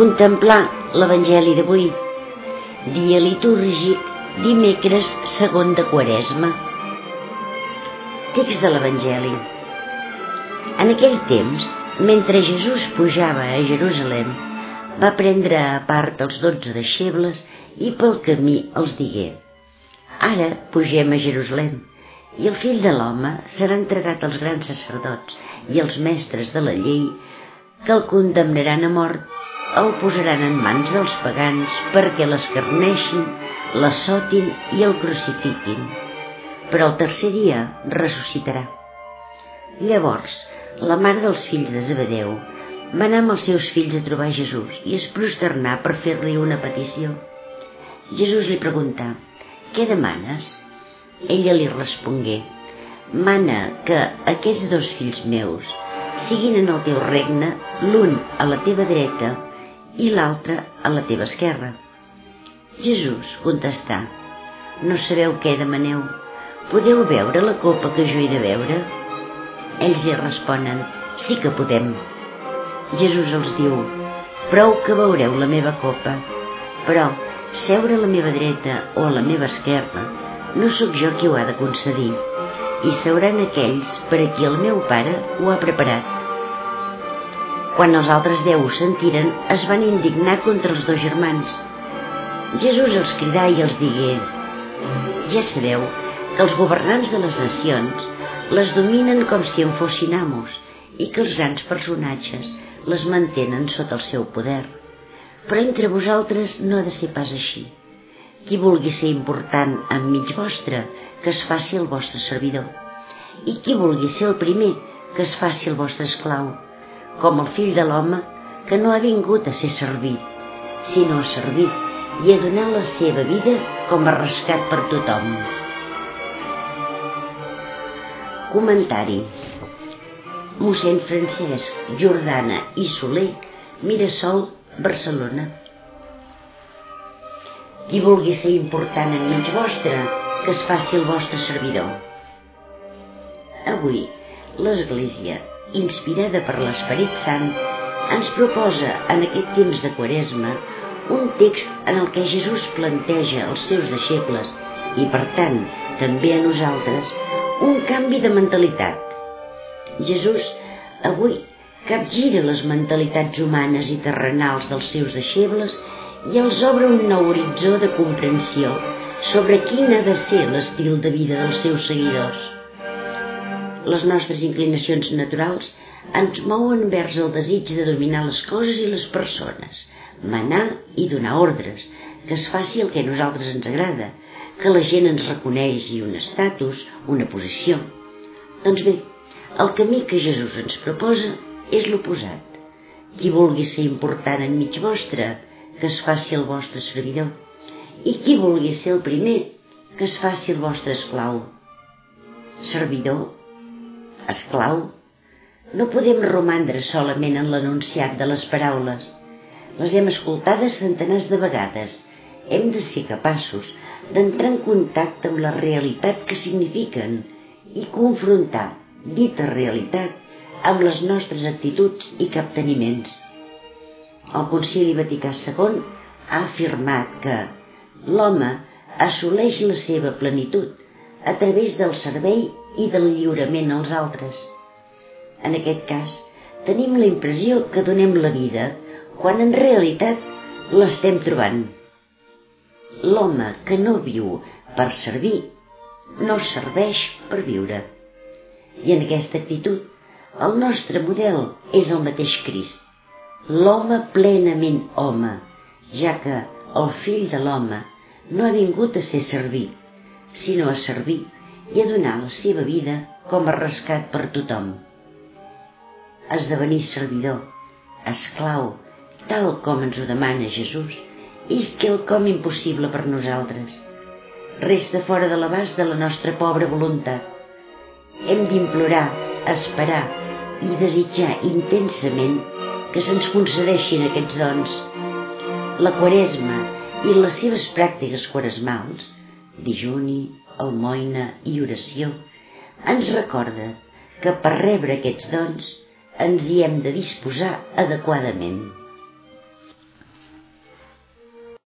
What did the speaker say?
Contemplar l'Evangeli d'avui, dia litúrgic, dimecres segon de Quaresma. Text de l'Evangeli. En aquell temps, mentre Jesús pujava a Jerusalem, va prendre a part els dotze deixebles i pel camí els digué Ara pugem a Jerusalem i el fill de l'home serà entregat als grans sacerdots i als mestres de la llei que el condemnaran a mort el posaran en mans dels pagans perquè l'escarneixin, l'assotin i el crucifiquin. Però el tercer dia ressuscitarà. Llavors, la mare dels fills de Zebedeu va anar amb els seus fills a trobar Jesús i es prosternà per fer-li una petició. Jesús li preguntà, què demanes? Ella li respongué, mana que aquests dos fills meus siguin en el teu regne l'un a la teva dreta i l'altre a la teva esquerra. Jesús contestà, no sabeu què demaneu, podeu veure la copa que jo he de veure? Ells hi responen, sí que podem. Jesús els diu, prou que veureu la meva copa, però seure a la meva dreta o a la meva esquerra no sóc jo qui ho ha de concedir, i seuran aquells per a qui el meu pare ho ha preparat quan els altres deu ho sentiren, es van indignar contra els dos germans. Jesús els cridà i els digué, ja sabeu que els governants de les nacions les dominen com si en fossin amos i que els grans personatges les mantenen sota el seu poder. Però entre vosaltres no ha de ser pas així. Qui vulgui ser important enmig vostre, que es faci el vostre servidor. I qui vulgui ser el primer, que es faci el vostre esclau com el fill de l'home que no ha vingut a ser servit, sinó a servit i a donar la seva vida com a rescat per tothom. Comentari Mossèn Francesc Jordana i Soler, Mirasol, Barcelona. Qui vulgui ser important enmig vostre, que es faci el vostre servidor. Avui, l'Església inspirada per l'Esperit Sant, ens proposa en aquest temps de Quaresma un text en el que Jesús planteja als seus deixebles i per tant també a nosaltres un canvi de mentalitat. Jesús avui capgira les mentalitats humanes i terrenals dels seus deixebles i els obre un nou horitzó de comprensió sobre quin ha de ser l'estil de vida dels seus seguidors les nostres inclinacions naturals ens mouen vers el desig de dominar les coses i les persones, manar i donar ordres, que es faci el que a nosaltres ens agrada, que la gent ens reconegui un estatus, una posició. Doncs bé, el camí que Jesús ens proposa és l'oposat. Qui vulgui ser important enmig vostre, que es faci el vostre servidor. I qui vulgui ser el primer, que es faci el vostre esclau. Servidor esclau, no podem romandre solament en l'enunciat de les paraules. Les hem escoltades centenars de vegades. Hem de ser capaços d'entrar en contacte amb la realitat que signifiquen i confrontar dita realitat amb les nostres actituds i capteniments. El Concili Vaticà II ha afirmat que l'home assoleix la seva plenitud a través del servei i del lliurament als altres. En aquest cas, tenim la impressió que donem la vida quan en realitat l'estem trobant. L'home que no viu per servir no serveix per viure. I en aquesta actitud, el nostre model és el mateix Crist, l'home plenament home, ja que el fill de l'home no ha vingut a ser servit, sinó a servir i a donar la seva vida com a rescat per tothom. Esdevenir servidor, esclau, tal com ens ho demana Jesús, és quelcom impossible per nosaltres. Resta fora de l'abast de la nostra pobra voluntat. Hem d'implorar, esperar i desitjar intensament que se'ns concedeixin aquests dons. La quaresma i les seves pràctiques quaresmals dijuni, almoina i oració, ens recorda que per rebre aquests dons ens hi hem de disposar adequadament.